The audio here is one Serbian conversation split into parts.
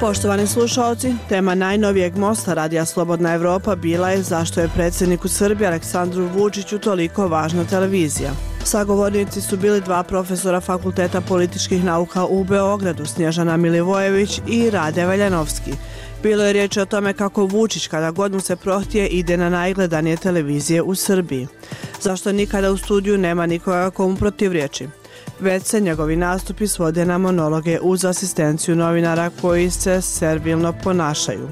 Poštovani slušalci, tema najnovijeg mosta Radija Slobodna Evropa bila je zašto je predsjedniku Srbije Aleksandru Vučiću toliko važna televizija. Sagovornici su bili dva profesora Fakulteta političkih nauka u Beogradu, Snježana Milivojević i Rade Veljanovski. Bilo je riječ o tome kako Vučić kada god mu se prohtije ide na najgledanije televizije u Srbiji. Zašto nikada u studiju nema nikoga komu protiv riječi? Već se njegovi nastupi svode na monologe uz asistenciju novinara koji se servilno ponašaju.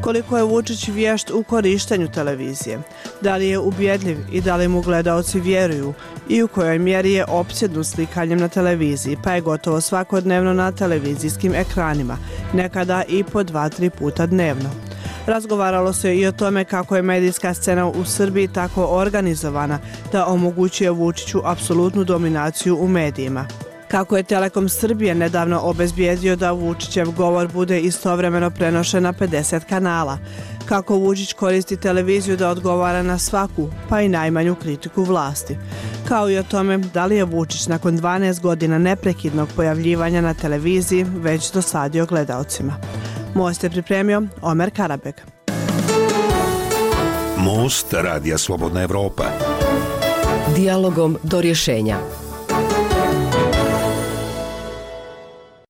Koliko je Vučić vješt u korištenju televizije? Da li je ubjedljiv i da li mu gledaoci vjeruju i u kojoj mjeri je opsjednu slikanjem na televiziji, pa je gotovo svakodnevno na televizijskim ekranima, nekada i po dva, tri puta dnevno. Razgovaralo se i o tome kako je medijska scena u Srbiji tako organizovana da omogućuje Vučiću apsolutnu dominaciju u medijima. Kako je Telekom Srbije nedavno obezbijedio da Vučićev govor bude istovremeno prenošen na 50 kanala, kako Vučić koristi televiziju da odgovara na svaku, pa i najmanju kritiku vlasti, kao i o tome da li je Vučić nakon 12 godina neprekidnog pojavljivanja na televiziji već dosadio gledaocima. Most je pripremio Omer Karabek. Most Radija Slobodna Evropa. Dialogom do rješenja.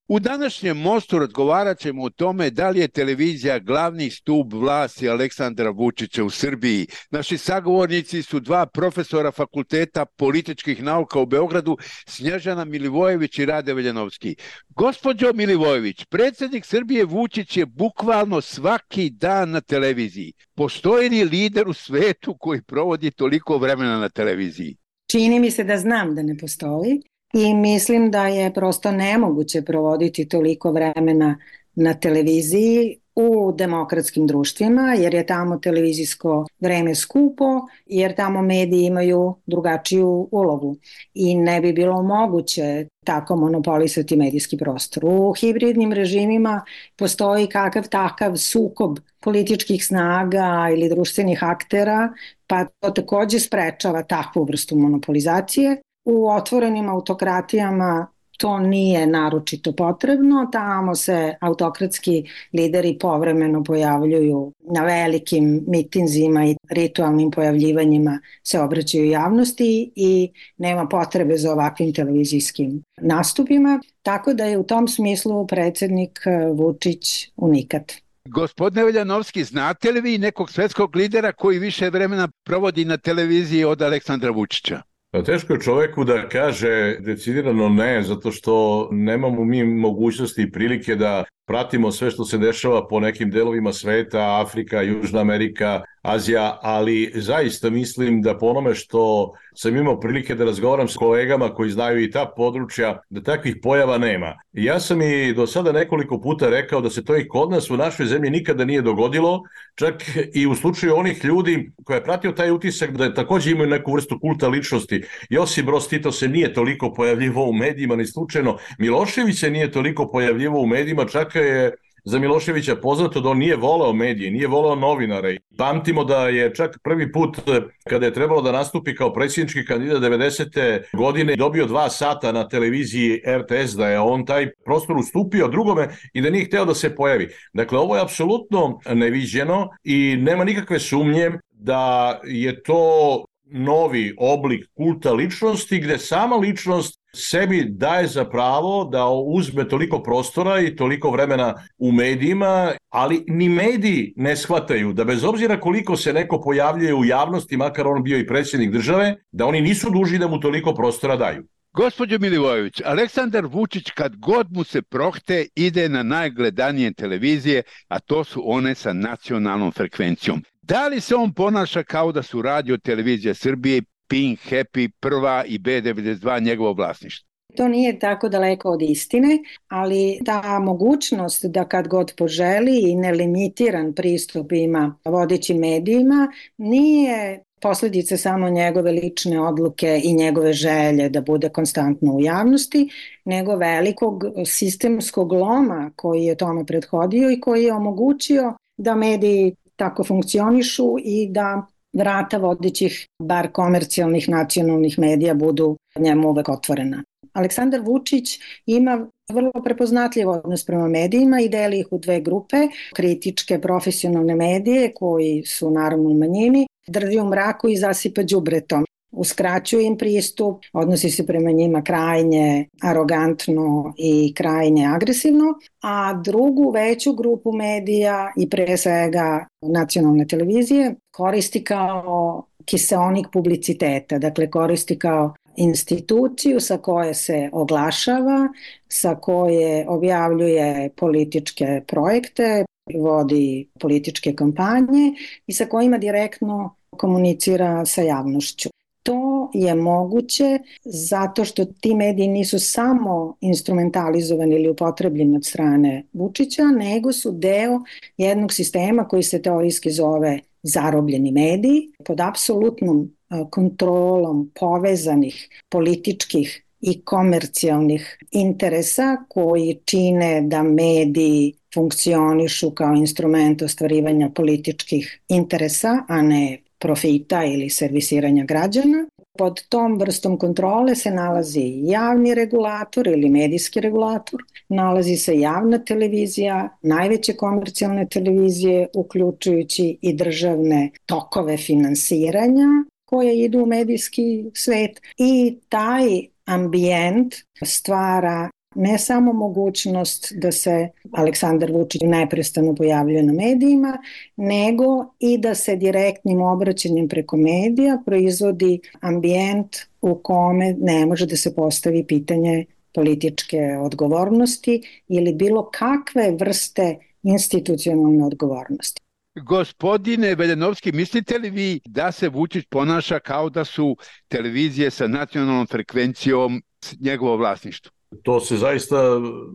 U današnjem mostu razgovarat ćemo o tome da li je televizija glavni stup vlasti Aleksandra Vučića u Srbiji. Naši sagovornici su dva profesora Fakulteta političkih nauka u Beogradu, Snježana Milivojević i Rade Veljanovski. Gospodjo Milivojević, predsjednik Srbije Vučić je bukvalno svaki dan na televiziji. Postoji li lider u svetu koji provodi toliko vremena na televiziji? Čini mi se da znam da ne postoji i mislim da je prosto nemoguće provoditi toliko vremena na televiziji u demokratskim društvima, jer je tamo televizijsko vreme skupo, jer tamo mediji imaju drugačiju ulogu i ne bi bilo moguće tako monopolisati medijski prostor. U hibridnim režimima postoji kakav takav sukob političkih snaga ili društvenih aktera, pa to takođe sprečava takvu vrstu monopolizacije U otvorenim autokratijama to nije naročito potrebno, tamo se autokratski lideri povremeno pojavljuju na velikim mitinzima i ritualnim pojavljivanjima se obraćaju javnosti i nema potrebe za ovakvim televizijskim nastupima, tako da je u tom smislu predsednik Vučić unikat. Gospodine Veljanovski, znate li vi nekog svetskog lidera koji više vremena provodi na televiziji od Aleksandra Vučića? Pa teško je čoveku da kaže decidirano ne, zato što nemamo mi mogućnosti i prilike da pratimo sve što se dešava po nekim delovima sveta, Afrika, Južna Amerika, Azija, ali zaista mislim da po onome što sam imao prilike da razgovaram s kolegama koji znaju i ta područja, da takvih pojava nema. Ja sam i do sada nekoliko puta rekao da se to i kod nas u našoj zemlji nikada nije dogodilo, čak i u slučaju onih ljudi koja je pratio taj utisak da je takođe imaju neku vrstu kulta ličnosti. Josip Broz Tito se nije toliko pojavljivo u medijima, ni slučajno. Milošević se nije toliko pojavljivo u medijima, čak je za Miloševića poznato da on nije voleo medije, nije voleo novinare. Pamtimo da je čak prvi put e, kada je trebalo da nastupi kao predsjednički kandidat 90. godine dobio dva sata na televiziji RTS da je on taj prostor ustupio drugome i da nije hteo da se pojavi. Dakle, ovo je apsolutno neviđeno i nema nikakve sumnje da je to novi oblik kulta ličnosti gde sama ličnost sebi daje za pravo da uzme toliko prostora i toliko vremena u medijima, ali ni mediji ne shvataju da bez obzira koliko se neko pojavljuje u javnosti, makar on bio i predsjednik države, da oni nisu duži da mu toliko prostora daju. Gospodin Milivojević, Aleksandar Vučić kad god mu se prohte ide na najgledanije televizije, a to su one sa nacionalnom frekvencijom. Da li se on ponaša kao da su radio televizija Srbije, Pink, Happy, Prva i B92 njegovo vlasništvo? To nije tako daleko od istine, ali ta mogućnost da kad god poželi i nelimitiran pristup ima vodećim medijima nije posledice samo njegove lične odluke i njegove želje da bude konstantno u javnosti, nego velikog sistemskog loma koji je tome prethodio i koji je omogućio da mediji tako funkcionišu i da vrata vodećih, bar komercijalnih nacionalnih medija budu njemu uvek otvorena. Aleksandar Vučić ima vrlo prepoznatljiv odnos prema medijima i deli ih u dve grupe, kritičke profesionalne medije koji su naravno u manjini, drži u mraku i zasipa đubretom uskraćuje im pristup, odnosi se prema njima krajnje arogantno i krajnje agresivno, a drugu veću grupu medija i pre svega nacionalne televizije koristi kao kiseonik publiciteta, dakle koristi kao instituciju sa koje se oglašava, sa koje objavljuje političke projekte, vodi političke kampanje i sa kojima direktno komunicira sa javnošću. To je moguće zato što ti mediji nisu samo instrumentalizovani ili upotrebljeni od strane Vučića, nego su deo jednog sistema koji se teorijski zove zarobljeni mediji pod apsolutnom kontrolom povezanih političkih i komercijalnih interesa koji čine da mediji funkcionišu kao instrument ostvarivanja političkih interesa, a ne profita ili servisiranja građana. Pod tom vrstom kontrole se nalazi javni regulator ili medijski regulator, nalazi se javna televizija, najveće komercijalne televizije, uključujući i državne tokove finansiranja koje idu u medijski svet. I taj ambijent stvara ne samo mogućnost da se Aleksandar Vučić neprestano pojavljuje na medijima, nego i da se direktnim obraćanjem preko medija proizvodi ambijent u kome ne može da se postavi pitanje političke odgovornosti ili bilo kakve vrste institucionalne odgovornosti. Gospodine Veljanovski, mislite li vi da se Vučić ponaša kao da su televizije sa nacionalnom frekvencijom njegovo vlasništvo? To se zaista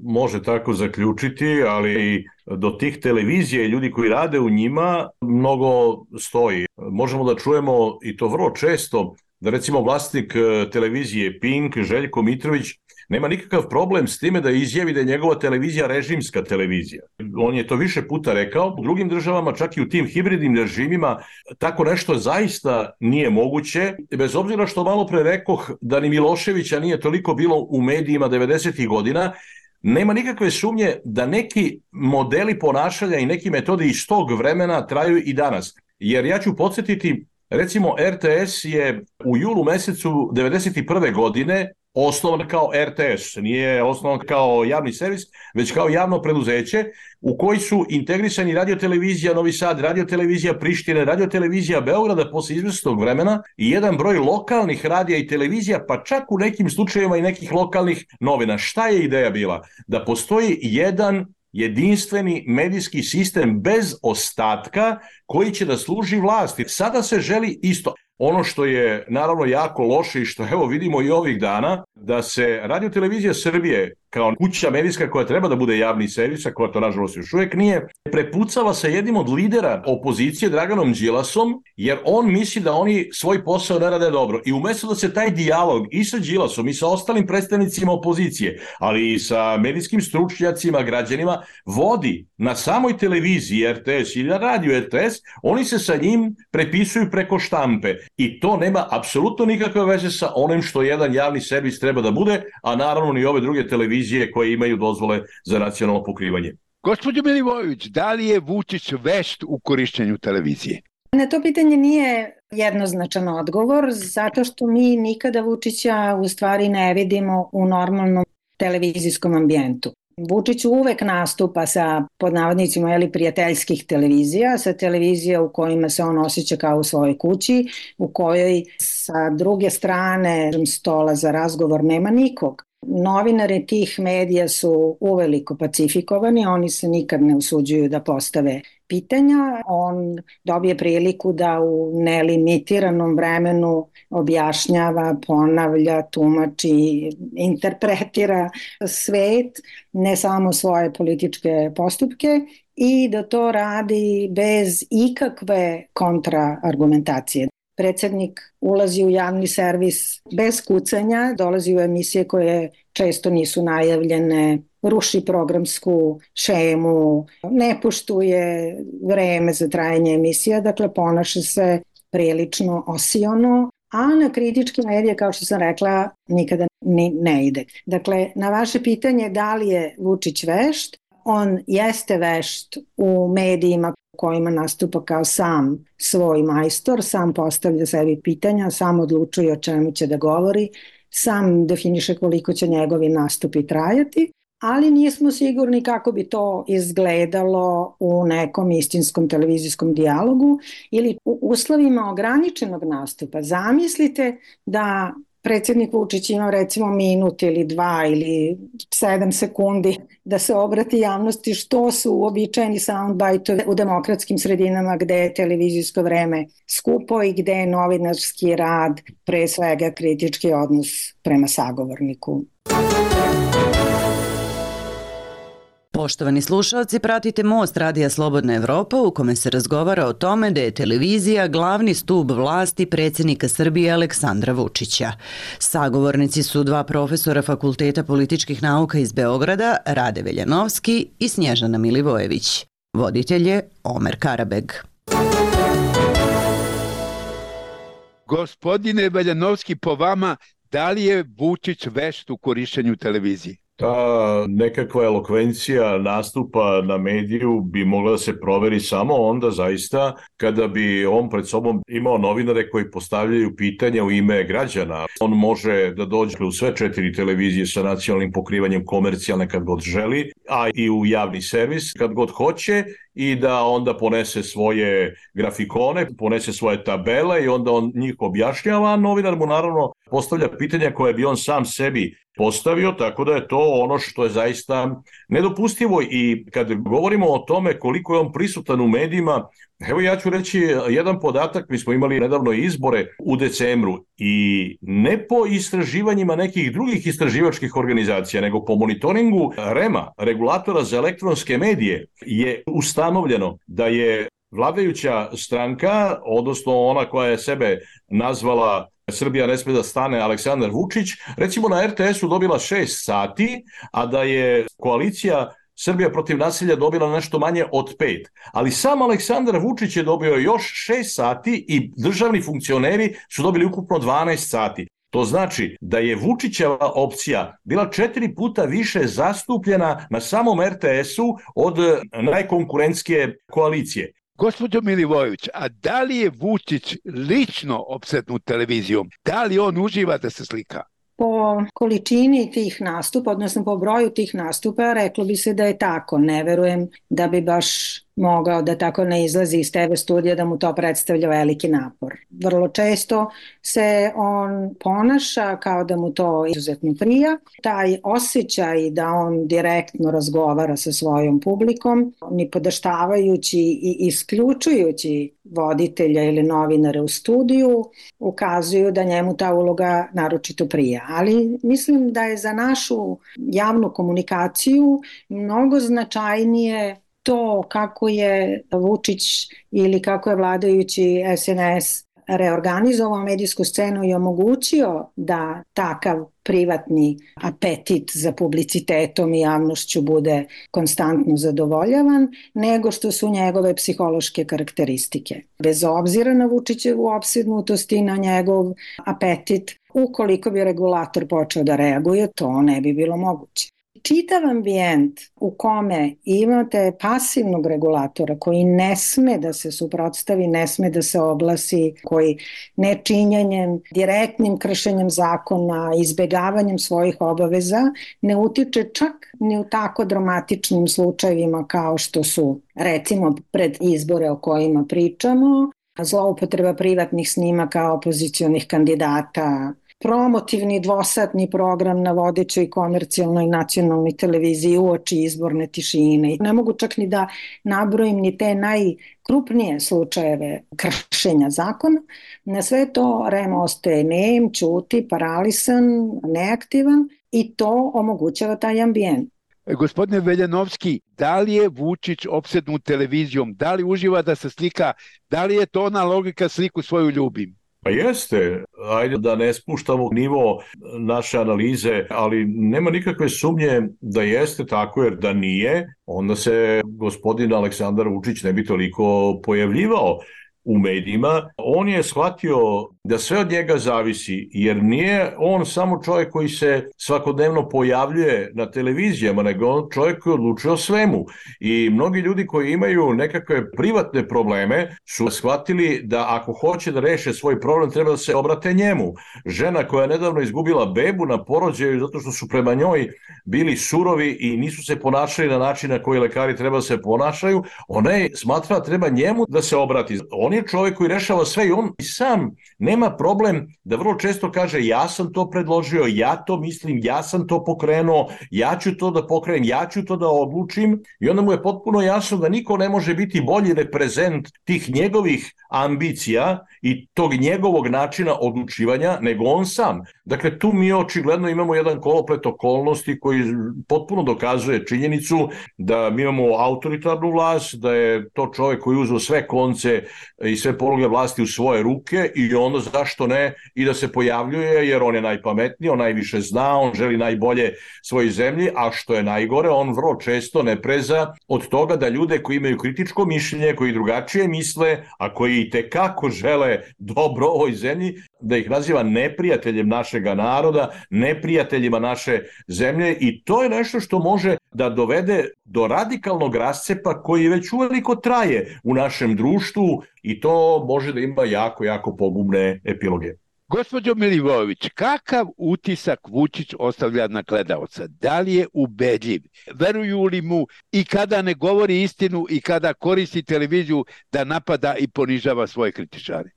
može tako zaključiti, ali do tih televizija i ljudi koji rade u njima mnogo stoji. Možemo da čujemo i to vrlo često da recimo vlasnik e, televizije Pink, Željko Mitrović, nema nikakav problem s time da izjavi da je njegova televizija režimska televizija. On je to više puta rekao. U drugim državama, čak i u tim hibridnim režimima, tako nešto zaista nije moguće. Bez obzira što malo pre rekoh da ni Miloševića nije toliko bilo u medijima 90. godina, nema nikakve sumnje da neki modeli ponašanja i neki metodi iz tog vremena traju i danas. Jer ja ću podsjetiti Recimo, RTS je u julu mesecu 91. godine osnovan kao RTS, nije osnovan kao javni servis, već kao javno preduzeće u koji su integrisani radiotelevizija Novi Sad, radiotelevizija Prištine, radiotelevizija Beograda posle izvestog vremena i jedan broj lokalnih radija i televizija, pa čak u nekim slučajevima i nekih lokalnih novina. Šta je ideja bila? Da postoji jedan jedinstveni medijski sistem bez ostatka koji će da služi vlasti. Sada se želi isto. Ono što je naravno jako loše i što evo vidimo i ovih dana, da se Radio Televizija Srbije kao kuća medijska koja treba da bude javni servis, a koja to nažalost još uvek nije, prepucava sa jednim od lidera opozicije Draganom Đilasom, jer on misli da oni svoj posao ne rade dobro. I umesto da se taj dijalog i sa Đilasom i sa ostalim predstavnicima opozicije, ali i sa medijskim stručnjacima, građanima, vodi na samoj televiziji RTS ili na radiju RTS, oni se sa njim prepisuju preko štampe. I to nema apsolutno nikakve veze sa onim što jedan javni servis treba da bude, a naravno ni ove druge televizije televizije koje imaju dozvole za nacionalno pokrivanje. Gospodin Milivojević, da li je Vučić vešt u korišćenju televizije? Na to pitanje nije jednoznačan odgovor, zato što mi nikada Vučića u stvari ne vidimo u normalnom televizijskom ambijentu. Vučić uvek nastupa sa podnavodnicima ili prijateljskih televizija, sa televizija u kojima se on osjeća kao u svojoj kući, u kojoj sa druge strane stola za razgovor nema nikog. Novinari tih medija su uveliko pacifikovani, oni se nikad ne usuđuju da postave pitanja. On dobije priliku da u nelimitiranom vremenu objašnjava, ponavlja, tumači, interpretira svet, ne samo svoje političke postupke i da to radi bez ikakve kontraargumentacije predsednik ulazi u javni servis bez kucanja, dolazi u emisije koje često nisu najavljene, ruši programsku šemu, ne poštuje vreme za trajanje emisija, dakle ponaša se prilično osiono, a na kritičke medije, kao što sam rekla, nikada ni ne ide. Dakle, na vaše pitanje da li je Vučić vešt, on jeste vešt u medijima kojima nastupa kao sam svoj majstor, sam postavlja sebi pitanja, sam odlučuje o čemu će da govori, sam definiše koliko će njegovi nastupi trajati, ali nismo sigurni kako bi to izgledalo u nekom istinskom televizijskom dijalogu ili u uslovima ograničenog nastupa. Zamislite da predsjednik Vučić ima recimo minut ili dva ili sedam sekundi da se obrati javnosti što su uobičajeni soundbite u demokratskim sredinama gde je televizijsko vreme skupo i gde je novinarski rad pre svega kritički odnos prema sagovorniku. Poštovani slušalci, pratite Most Radija Slobodna Evropa u kome se razgovara o tome da je televizija glavni stub vlasti predsjednika Srbije Aleksandra Vučića. Sagovornici su dva profesora Fakulteta političkih nauka iz Beograda, Rade Veljanovski i Snježana Milivojević. Voditelj je Omer Karabeg. Gospodine Veljanovski, po vama, da li je Vučić vešt u korišćenju televizije? Ta nekakva elokvencija nastupa na mediju bi mogla da se proveri samo onda zaista kada bi on pred sobom imao novinare koji postavljaju pitanja u ime građana. On može da dođe u sve četiri televizije sa nacionalnim pokrivanjem komercijalne kad god želi, a i u javni servis kad god hoće i da onda ponese svoje grafikone, ponese svoje tabele i onda on njih objašnjava, a novinar mu naravno postavlja pitanja koje bi on sam sebi postavio, tako da je to ono što je zaista nedopustivo. I kad govorimo o tome koliko je on prisutan u medijima, evo ja ću reći jedan podatak, mi smo imali nedavno izbore u decembru i ne po istraživanjima nekih drugih istraživačkih organizacija, nego po monitoringu REMA, regulatora za elektronske medije, je ustanovljeno da je vladajuća stranka, odnosno ona koja je sebe nazvala Srbija ne sme da stane Aleksandar Vučić, recimo na RTS-u dobila 6 sati, a da je koalicija Srbija protiv nasilja dobila nešto manje od 5. Ali sam Aleksandar Vučić je dobio još 6 sati i državni funkcioneri su dobili ukupno 12 sati. To znači da je Vučićeva opcija bila četiri puta više zastupljena na samom RTS-u od najkonkurentskije koalicije. Gospodin Milivojević, a da li je Vučić lično obsednut televizijom? Da li on uživa da se slika? Po količini tih nastupa, odnosno po broju tih nastupa, reklo bi se da je tako. Ne verujem da bi baš mogao da tako ne izlazi iz TV studija da mu to predstavlja veliki napor. Vrlo često se on ponaša kao da mu to izuzetno prija. Taj osjećaj da on direktno razgovara sa svojom publikom, ni podaštavajući i isključujući voditelja ili novinare u studiju, ukazuju da njemu ta uloga naročito prija. Ali mislim da je za našu javnu komunikaciju mnogo značajnije to kako je Vučić ili kako je vladajući SNS reorganizovao medijsku scenu i omogućio da takav privatni apetit za publicitetom i javnošću bude konstantno zadovoljavan, nego što su njegove psihološke karakteristike. Bez obzira na Vučićevu opsednutost i na njegov apetit, ukoliko bi regulator počeo da reaguje, to ne bi bilo moguće čitav ambijent u kome imate pasivnog regulatora koji ne sme da se suprotstavi, ne sme da se oglasi, koji nečinjenjem, direktnim kršenjem zakona, izbegavanjem svojih obaveza ne utiče čak ni u tako dramatičnim slučajevima kao što su recimo pred izbore o kojima pričamo, zloupotreba privatnih snimaka opozicionih kandidata, promotivni dvosatni program na vodećoj komercijalnoj nacionalnoj televiziji uoči izborne tišine. Ne mogu čak ni da nabrojim ni te najkrupnije slučajeve kršenja zakona. Na sve to REM ostaje nem, čuti, paralisan, neaktivan i to omogućava taj ambijent. Gospodine Veljanovski, da li je Vučić opsednut televizijom, da li uživa da se slika, da li je to ona logika sliku svoju ljubim? Pa jeste, ajde da ne spuštamo nivo naše analize, ali nema nikakve sumnje da jeste tako, jer da nije, onda se gospodin Aleksandar Vučić ne bi toliko pojavljivao u medijima, on je shvatio da sve od njega zavisi, jer nije on samo čovjek koji se svakodnevno pojavljuje na televizijama, nego on čovjek koji odlučuje o svemu. I mnogi ljudi koji imaju nekakve privatne probleme su shvatili da ako hoće da reše svoj problem, treba da se obrate njemu. Žena koja je nedavno izgubila bebu na porođaju zato što su prema njoj bili surovi i nisu se ponašali na način na koji lekari treba da se ponašaju, ona je smatra da treba njemu da se obrati. On je čovjek koji rešava sve i on sam nema problem da vrlo često kaže ja sam to predložio, ja to mislim, ja sam to pokrenuo, ja ću to da pokrenem, ja ću to da odlučim i onda mu je potpuno jasno da niko ne može biti bolji reprezent tih njegovih ambicija i tog njegovog načina odlučivanja nego on sam. Dakle, tu mi očigledno imamo jedan koloplet okolnosti koji potpuno dokazuje činjenicu da mi imamo autoritarnu vlast, da je to čovjek koji uzeo sve konce i sve poluge vlasti u svoje ruke i onda zašto ne i da se pojavljuje jer on je najpametniji, on najviše zna, on želi najbolje svojoj zemlji, a što je najgore, on vrlo često ne preza od toga da ljude koji imaju kritičko mišljenje, koji drugačije misle, a koji i tekako žele dobro ovoj zemlji, da ih naziva neprijateljem našega naroda, neprijateljima naše zemlje i to je nešto što može da dovede do radikalnog rascepa koji već uveliko traje u našem društvu i to može da ima jako, jako pogubne epiloge. Gospodjo Milivojević, kakav utisak Vučić ostavlja na gledaoca? Da li je ubedljiv? Veruju li mu i kada ne govori istinu i kada koristi televiziju da napada i ponižava svoje kritičare?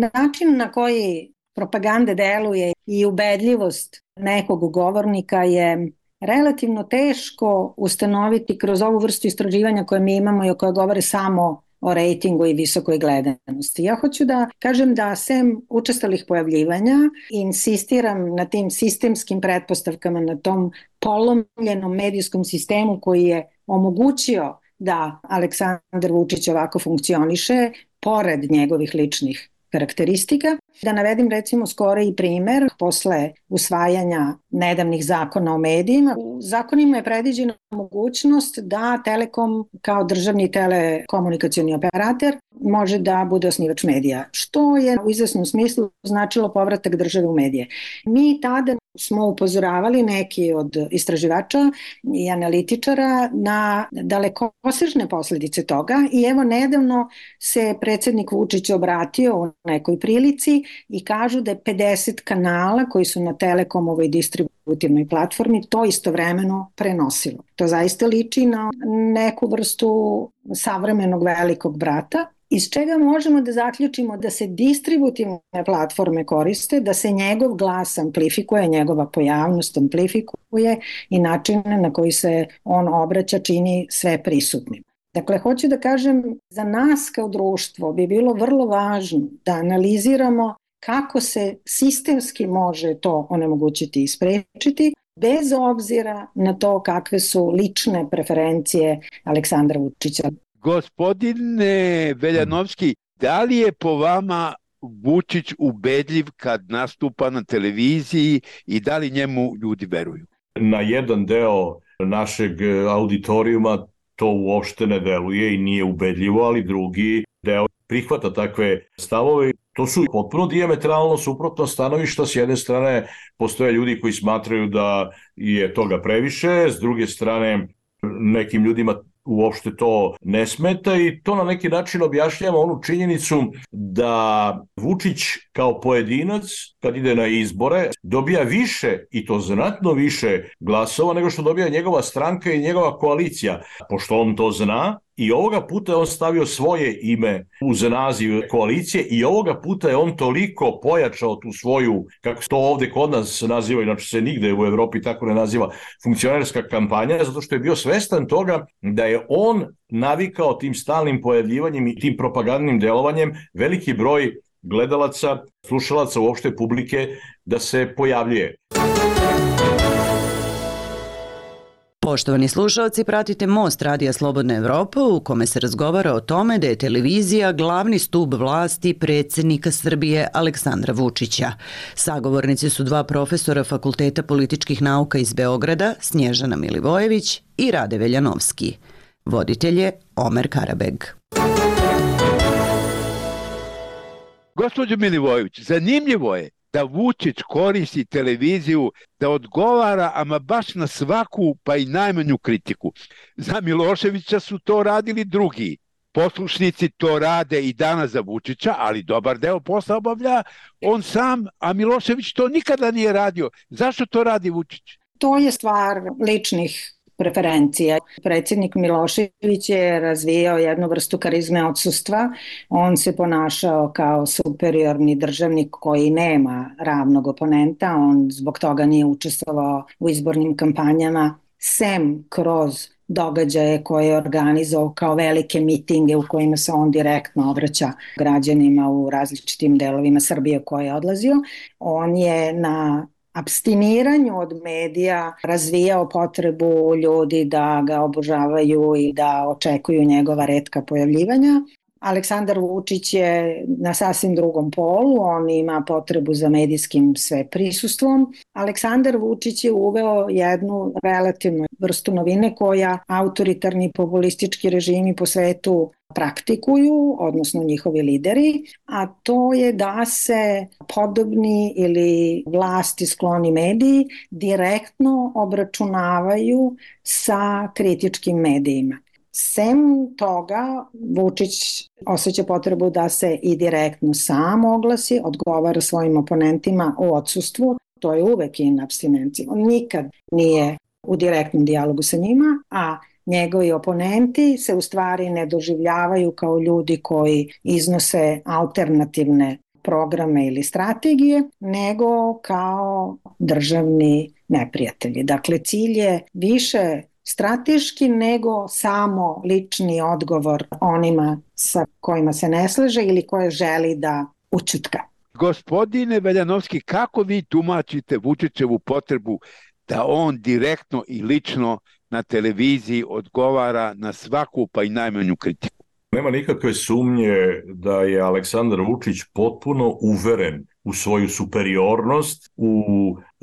Način na koji propagande deluje i ubedljivost nekog govornika je relativno teško ustanoviti kroz ovu vrstu istraživanja koje mi imamo i o koje govore samo o rejtingu i visokoj gledanosti. Ja hoću da kažem da sem učestalih pojavljivanja insistiram na tim sistemskim pretpostavkama, na tom polomljenom medijskom sistemu koji je omogućio da Aleksandar Vučić ovako funkcioniše, pored njegovih ličnih karakteristika. Da navedim recimo skoro i primer posle usvajanja nedavnih zakona o medijima. U zakonima je predviđena mogućnost da Telekom kao državni telekomunikacioni operator može da bude osnivač medija, što je u izvesnom smislu značilo povratak države u medije. Mi tada smo upozoravali neki od istraživača i analitičara na dalekosežne posledice toga i evo nedavno se predsednik Vučić obratio u nekoj prilici i kažu da je 50 kanala koji su na Telekomovoj distributivnoj platformi to istovremeno prenosilo. To zaista liči na neku vrstu savremenog velikog brata iz čega možemo da zaključimo da se distributivne platforme koriste, da se njegov glas amplifikuje, njegova pojavnost amplifikuje i način na koji se on obraća čini sve prisutnim. Dakle, hoću da kažem, za nas kao društvo bi bilo vrlo važno da analiziramo kako se sistemski može to onemogućiti i sprečiti, bez obzira na to kakve su lične preferencije Aleksandra Vučića. Gospodine Veljanovski, da li je po vama Vučić ubedljiv kad nastupa na televiziji i da li njemu ljudi veruju? Na jedan deo našeg auditorijuma to uopšte ne deluje i nije ubedljivo, ali drugi deo prihvata takve stavove. To su potpuno diametralno suprotno stanovišta. S jedne strane postoje ljudi koji smatraju da je toga previše, s druge strane nekim ljudima uopšte to ne smeta i to na neki način objašnjava onu činjenicu da Vučić kao pojedinac kad ide na izbore dobija više i to znatno više glasova nego što dobija njegova stranka i njegova koalicija. Pošto on to zna, I ovoga puta je on stavio svoje ime uz naziv koalicije i ovoga puta je on toliko pojačao tu svoju, kako to ovde kod nas naziva, inače se nigde u Evropi tako ne naziva, funkcionerska kampanja, zato što je bio svestan toga da je on navikao tim stalnim pojavljivanjem i tim propagandnim delovanjem veliki broj gledalaca, slušalaca uopšte publike da se pojavljuje. Poštovani slušalci, pratite Most Radija Slobodna Evropa u kome se razgovara o tome da je televizija glavni stub vlasti predsednika Srbije Aleksandra Vučića. Sagovornici su dva profesora Fakulteta političkih nauka iz Beograda, Snježana Milivojević i Rade Veljanovski. Voditelj je Omer Karabeg. Gospođo Milivojević, zanimljivo je da Vučić koristi televiziju da odgovara ama baš na svaku pa i najmanju kritiku. Za Miloševića su to radili drugi. Poslušnici to rade i danas za Vučića, ali dobar deo posla obavlja on sam, a Milošević to nikada nije radio. Zašto to radi Vučić? To je stvar ličnih preferencija. Predsjednik Milošević je razvijao jednu vrstu karizme odsustva. On se ponašao kao superiorni državnik koji nema ravnog oponenta. On zbog toga nije učestvovao u izbornim kampanjama sem kroz događaje koje je organizovao kao velike mitinge u kojima se on direktno obraća građanima u različitim delovima Srbije koje je odlazio. On je na abstiniranju od medija razvijao potrebu ljudi da ga obožavaju i da očekuju njegova redka pojavljivanja. Aleksandar Vučić je na sasvim drugom polu, on ima potrebu za medijskim sve prisustvom. Aleksandar Vučić je uveo jednu relativnu vrstu novine koja autoritarni populistički režimi po svetu praktikuju, odnosno njihovi lideri, a to je da se podobni ili vlasti skloni mediji direktno obračunavaju sa kritičkim medijima. Sem toga, Vučić osjeća potrebu da se i direktno sam oglasi, odgovara svojim oponentima u odsustvu, to je uvek in abstinencija. On nikad nije u direktnom dijalogu sa njima, a njegovi oponenti se u stvari ne doživljavaju kao ljudi koji iznose alternativne programe ili strategije, nego kao državni neprijatelji. Dakle, cilj je više strateški nego samo lični odgovor onima sa kojima se ne slaže ili koje želi da učutka. Gospodine Veljanovski, kako vi tumačite Vučićevu potrebu da on direktno i lično na televiziji odgovara na svaku pa i najmanju kritiku? Nema nikakve sumnje da je Aleksandar Vučić potpuno uveren u svoju superiornost u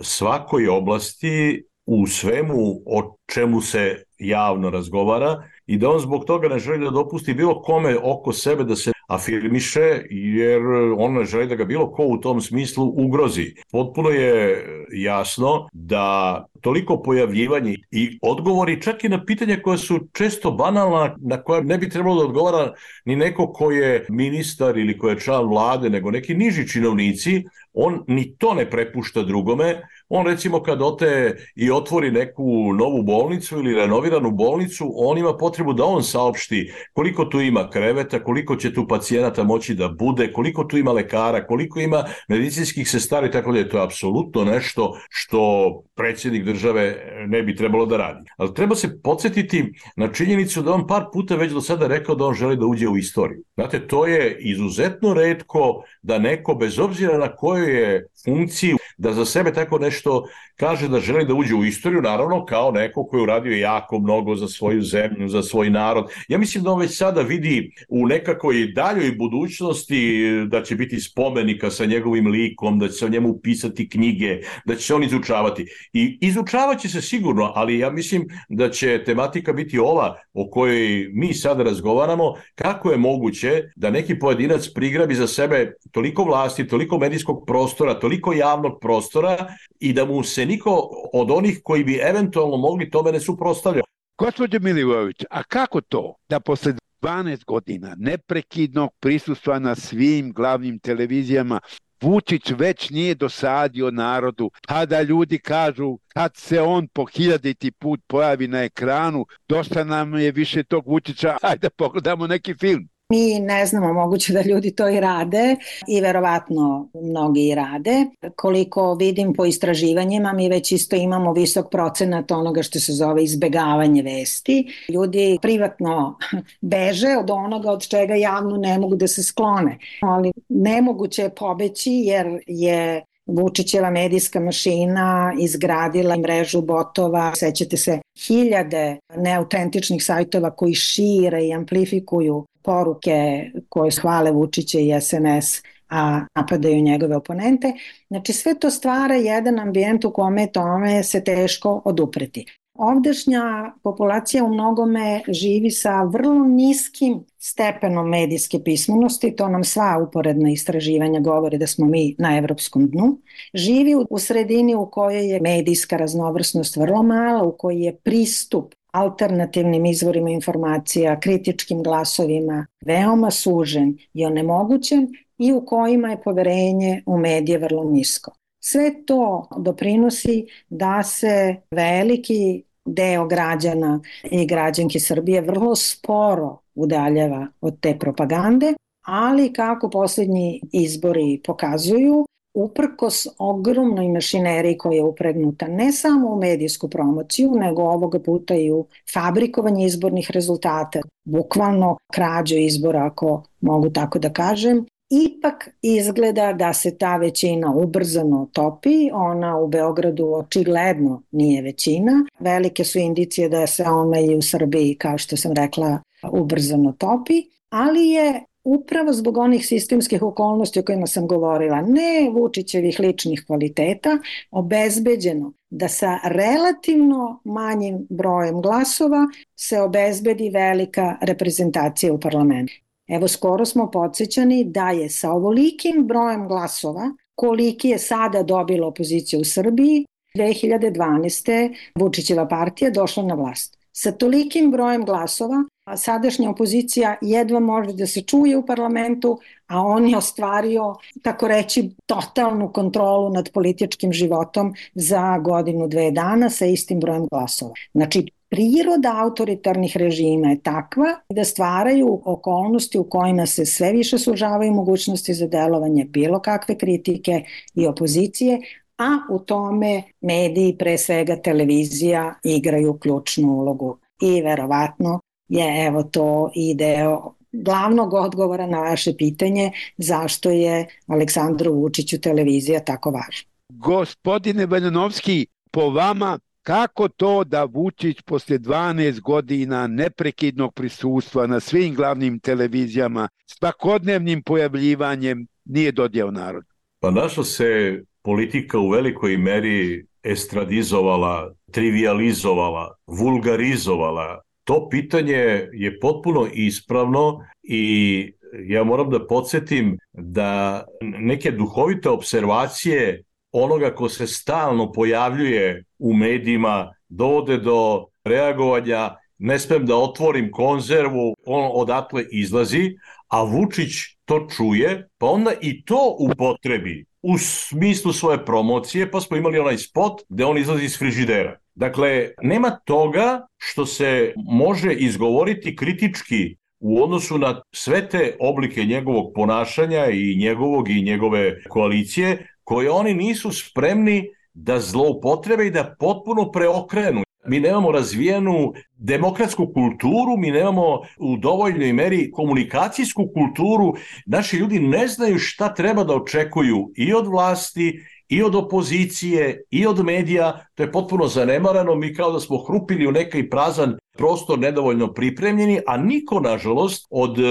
svakoj oblasti u svemu o čemu se javno razgovara i da on zbog toga ne želi da dopusti bilo kome oko sebe da se afirmiše jer on ne želi da ga bilo ko u tom smislu ugrozi. Potpuno je jasno da toliko pojavljivanje i odgovori čak i na pitanja koja su često banalna, na koja ne bi trebalo da odgovara ni neko ko je ministar ili ko je član vlade, nego neki niži činovnici, on ni to ne prepušta drugome. On recimo kad ote i otvori neku novu bolnicu ili renoviranu bolnicu, on ima potrebu da on saopšti koliko tu ima kreveta, koliko će tu pacijenata moći da bude, koliko tu ima lekara, koliko ima medicinskih sestara i tako da je to apsolutno nešto što predsjednik države ne bi trebalo da radi. Ali treba se podsjetiti na činjenicu da on par puta već do sada rekao da on želi da uđe u istoriju. Znate, to je izuzetno redko da neko, bez obzira na kojoj je funkciji, da za sebe tako nešto что kaže da želi da uđe u istoriju, naravno kao neko koji je uradio jako mnogo za svoju zemlju, za svoj narod. Ja mislim da on već sada vidi u nekakoj daljoj budućnosti da će biti spomenika sa njegovim likom, da će se o njemu pisati knjige, da će se on izučavati. I izučavaće se sigurno, ali ja mislim da će tematika biti ova o kojoj mi sada razgovaramo, kako je moguće da neki pojedinac prigrabi za sebe toliko vlasti, toliko medijskog prostora, toliko javnog prostora i da mu se niko od onih koji bi eventualno mogli tome ne suprostavljao. Gospodin Milivojević, a kako to da posle 12 godina neprekidnog prisustva na svim glavnim televizijama Vučić već nije dosadio narodu, a da ljudi kažu kad se on po hiljaditi put pojavi na ekranu, dosta nam je više tog Vučića, ajde pogledamo neki film. Mi ne znamo, moguće da ljudi to i rade i verovatno mnogi i rade. Koliko vidim po istraživanjima, mi već isto imamo visok procenat onoga što se zove izbegavanje vesti. Ljudi privatno beže od onoga od čega javno ne mogu da se sklone. Ali nemoguće je pobeći jer je Vučićeva medijska mašina izgradila mrežu botova, sećate se, hiljade neautentičnih sajtova koji šire i amplifikuju poruke koje hvale Vučića i SNS a napadaju njegove oponente. Znači sve to stvara jedan ambijent u kome tome se teško odupreti. Ovdašnja populacija u mnogome živi sa vrlo niskim stepenom medijske pismenosti, to nam sva uporedna istraživanja govore da smo mi na evropskom dnu. Živi u sredini u kojoj je medijska raznovrsnost vrlo mala, u kojoj je pristup alternativnim izvorima informacija, kritičkim glasovima veoma sužen i onemogućen i u kojima je poverenje u medije vrlo nisko. Sve to doprinosi da se veliki deo građana i građanke Srbije vrlo sporo udaljava od te propagande, ali kako poslednji izbori pokazuju, uprkos ogromnoj mašineriji koja je upregnuta ne samo u medijsku promociju, nego ovoga puta i u fabrikovanje izbornih rezultata, bukvalno krađu izbora, ako mogu tako da kažem, ipak izgleda da se ta većina ubrzano topi, ona u Beogradu očigledno nije većina. Velike su indicije da se ona i u Srbiji, kao što sam rekla, ubrzano topi, ali je upravo zbog onih sistemskih okolnosti o kojima sam govorila, ne Vučićevih ličnih kvaliteta, obezbeđeno da sa relativno manjim brojem glasova se obezbedi velika reprezentacija u parlamentu. Evo, skoro smo podsjećani da je sa ovolikim brojem glasova, koliki je sada dobila opozicija u Srbiji, 2012. Vučićeva partija došla na vlast. Sa tolikim brojem glasova sadašnja opozicija jedva može da se čuje u parlamentu, a on je ostvario, tako reći, totalnu kontrolu nad političkim životom za godinu, dve dana sa istim brojem glasova. Znači, priroda autoritarnih režima je takva da stvaraju okolnosti u kojima se sve više sužavaju mogućnosti za delovanje bilo kakve kritike i opozicije, a u tome mediji, pre svega televizija, igraju ključnu ulogu. I verovatno je evo to i deo glavnog odgovora na vaše pitanje zašto je Aleksandru Vučiću televizija tako važna. Gospodine Veljanovski, po vama kako to da Vučić posle 12 godina neprekidnog prisustva na svim glavnim televizijama svakodnevnim pojavljivanjem nije dodjeo narod? Pa naša se politika u velikoj meri estradizovala, trivializovala, vulgarizovala. To pitanje je potpuno ispravno i ja moram da podsjetim da neke duhovite observacije onoga ko se stalno pojavljuje u medijima dovode do reagovanja ne smem da otvorim konzervu, on odatle izlazi, a Vučić to čuje, pa onda i to upotrebi u smislu svoje promocije, pa smo imali onaj spot gde on izlazi iz frižidera. Dakle, nema toga što se može izgovoriti kritički u odnosu na sve te oblike njegovog ponašanja i njegovog i njegove koalicije, koje oni nisu spremni da zloupotrebe i da potpuno preokrenu. Mi nemamo razvijenu demokratsku kulturu, mi nemamo u dovoljnoj meri komunikacijsku kulturu. Naši ljudi ne znaju šta treba da očekuju i od vlasti i od opozicije i od medija, to je potpuno zanemarano, mi kao da smo hrupili u nekaj prazan prostor nedovoljno pripremljeni, a niko, nažalost, od e,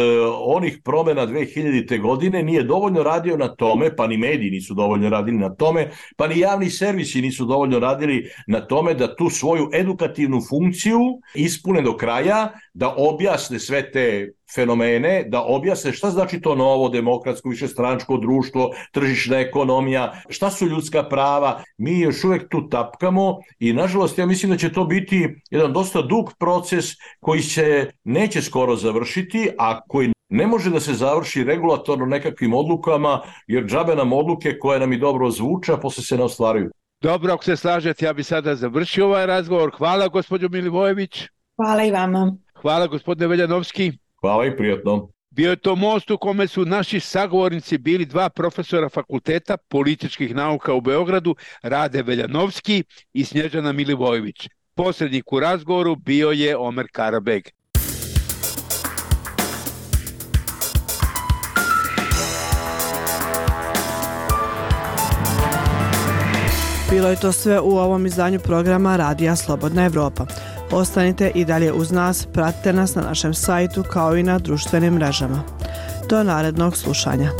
onih promena 2000. godine nije dovoljno radio na tome, pa ni mediji nisu dovoljno radili na tome, pa ni javni servisi nisu dovoljno radili na tome da tu svoju edukativnu funkciju ispune do kraja, da objasne sve te fenomene, da objasne šta znači to novo demokratsko višestranačko društvo, tržišna ekonomija, šta su ljudska prava. Mi još uvek tu tapkamo i nažalost ja mislim da će to biti jedan dosta dug proces koji se neće skoro završiti, a koji ne može da se završi regulatorno nekakvim odlukama, jer džabe nam odluke koje nam i dobro zvuče, a posle se ne ostvaruju. Dobro, ako se slažete, ja bi sada završio ovaj razgovor. Hvala, gospođo Milivojević. Hvala i vama. Hvala, gospodine Veljanovski. Hvala i prijatno. Bio je to most u kome su naši sagovornici bili dva profesora fakulteta političkih nauka u Beogradu, Rade Veljanovski i Snježana Milivojević. Posrednik u razgovoru bio je Omer Karabeg. Bilo je to sve u ovom izdanju programa Radija Slobodna Evropa. Ostanite i dalje uz nas, pratite nas na našem sajtu kao i na društvenim mrežama. Do narednog slušanja.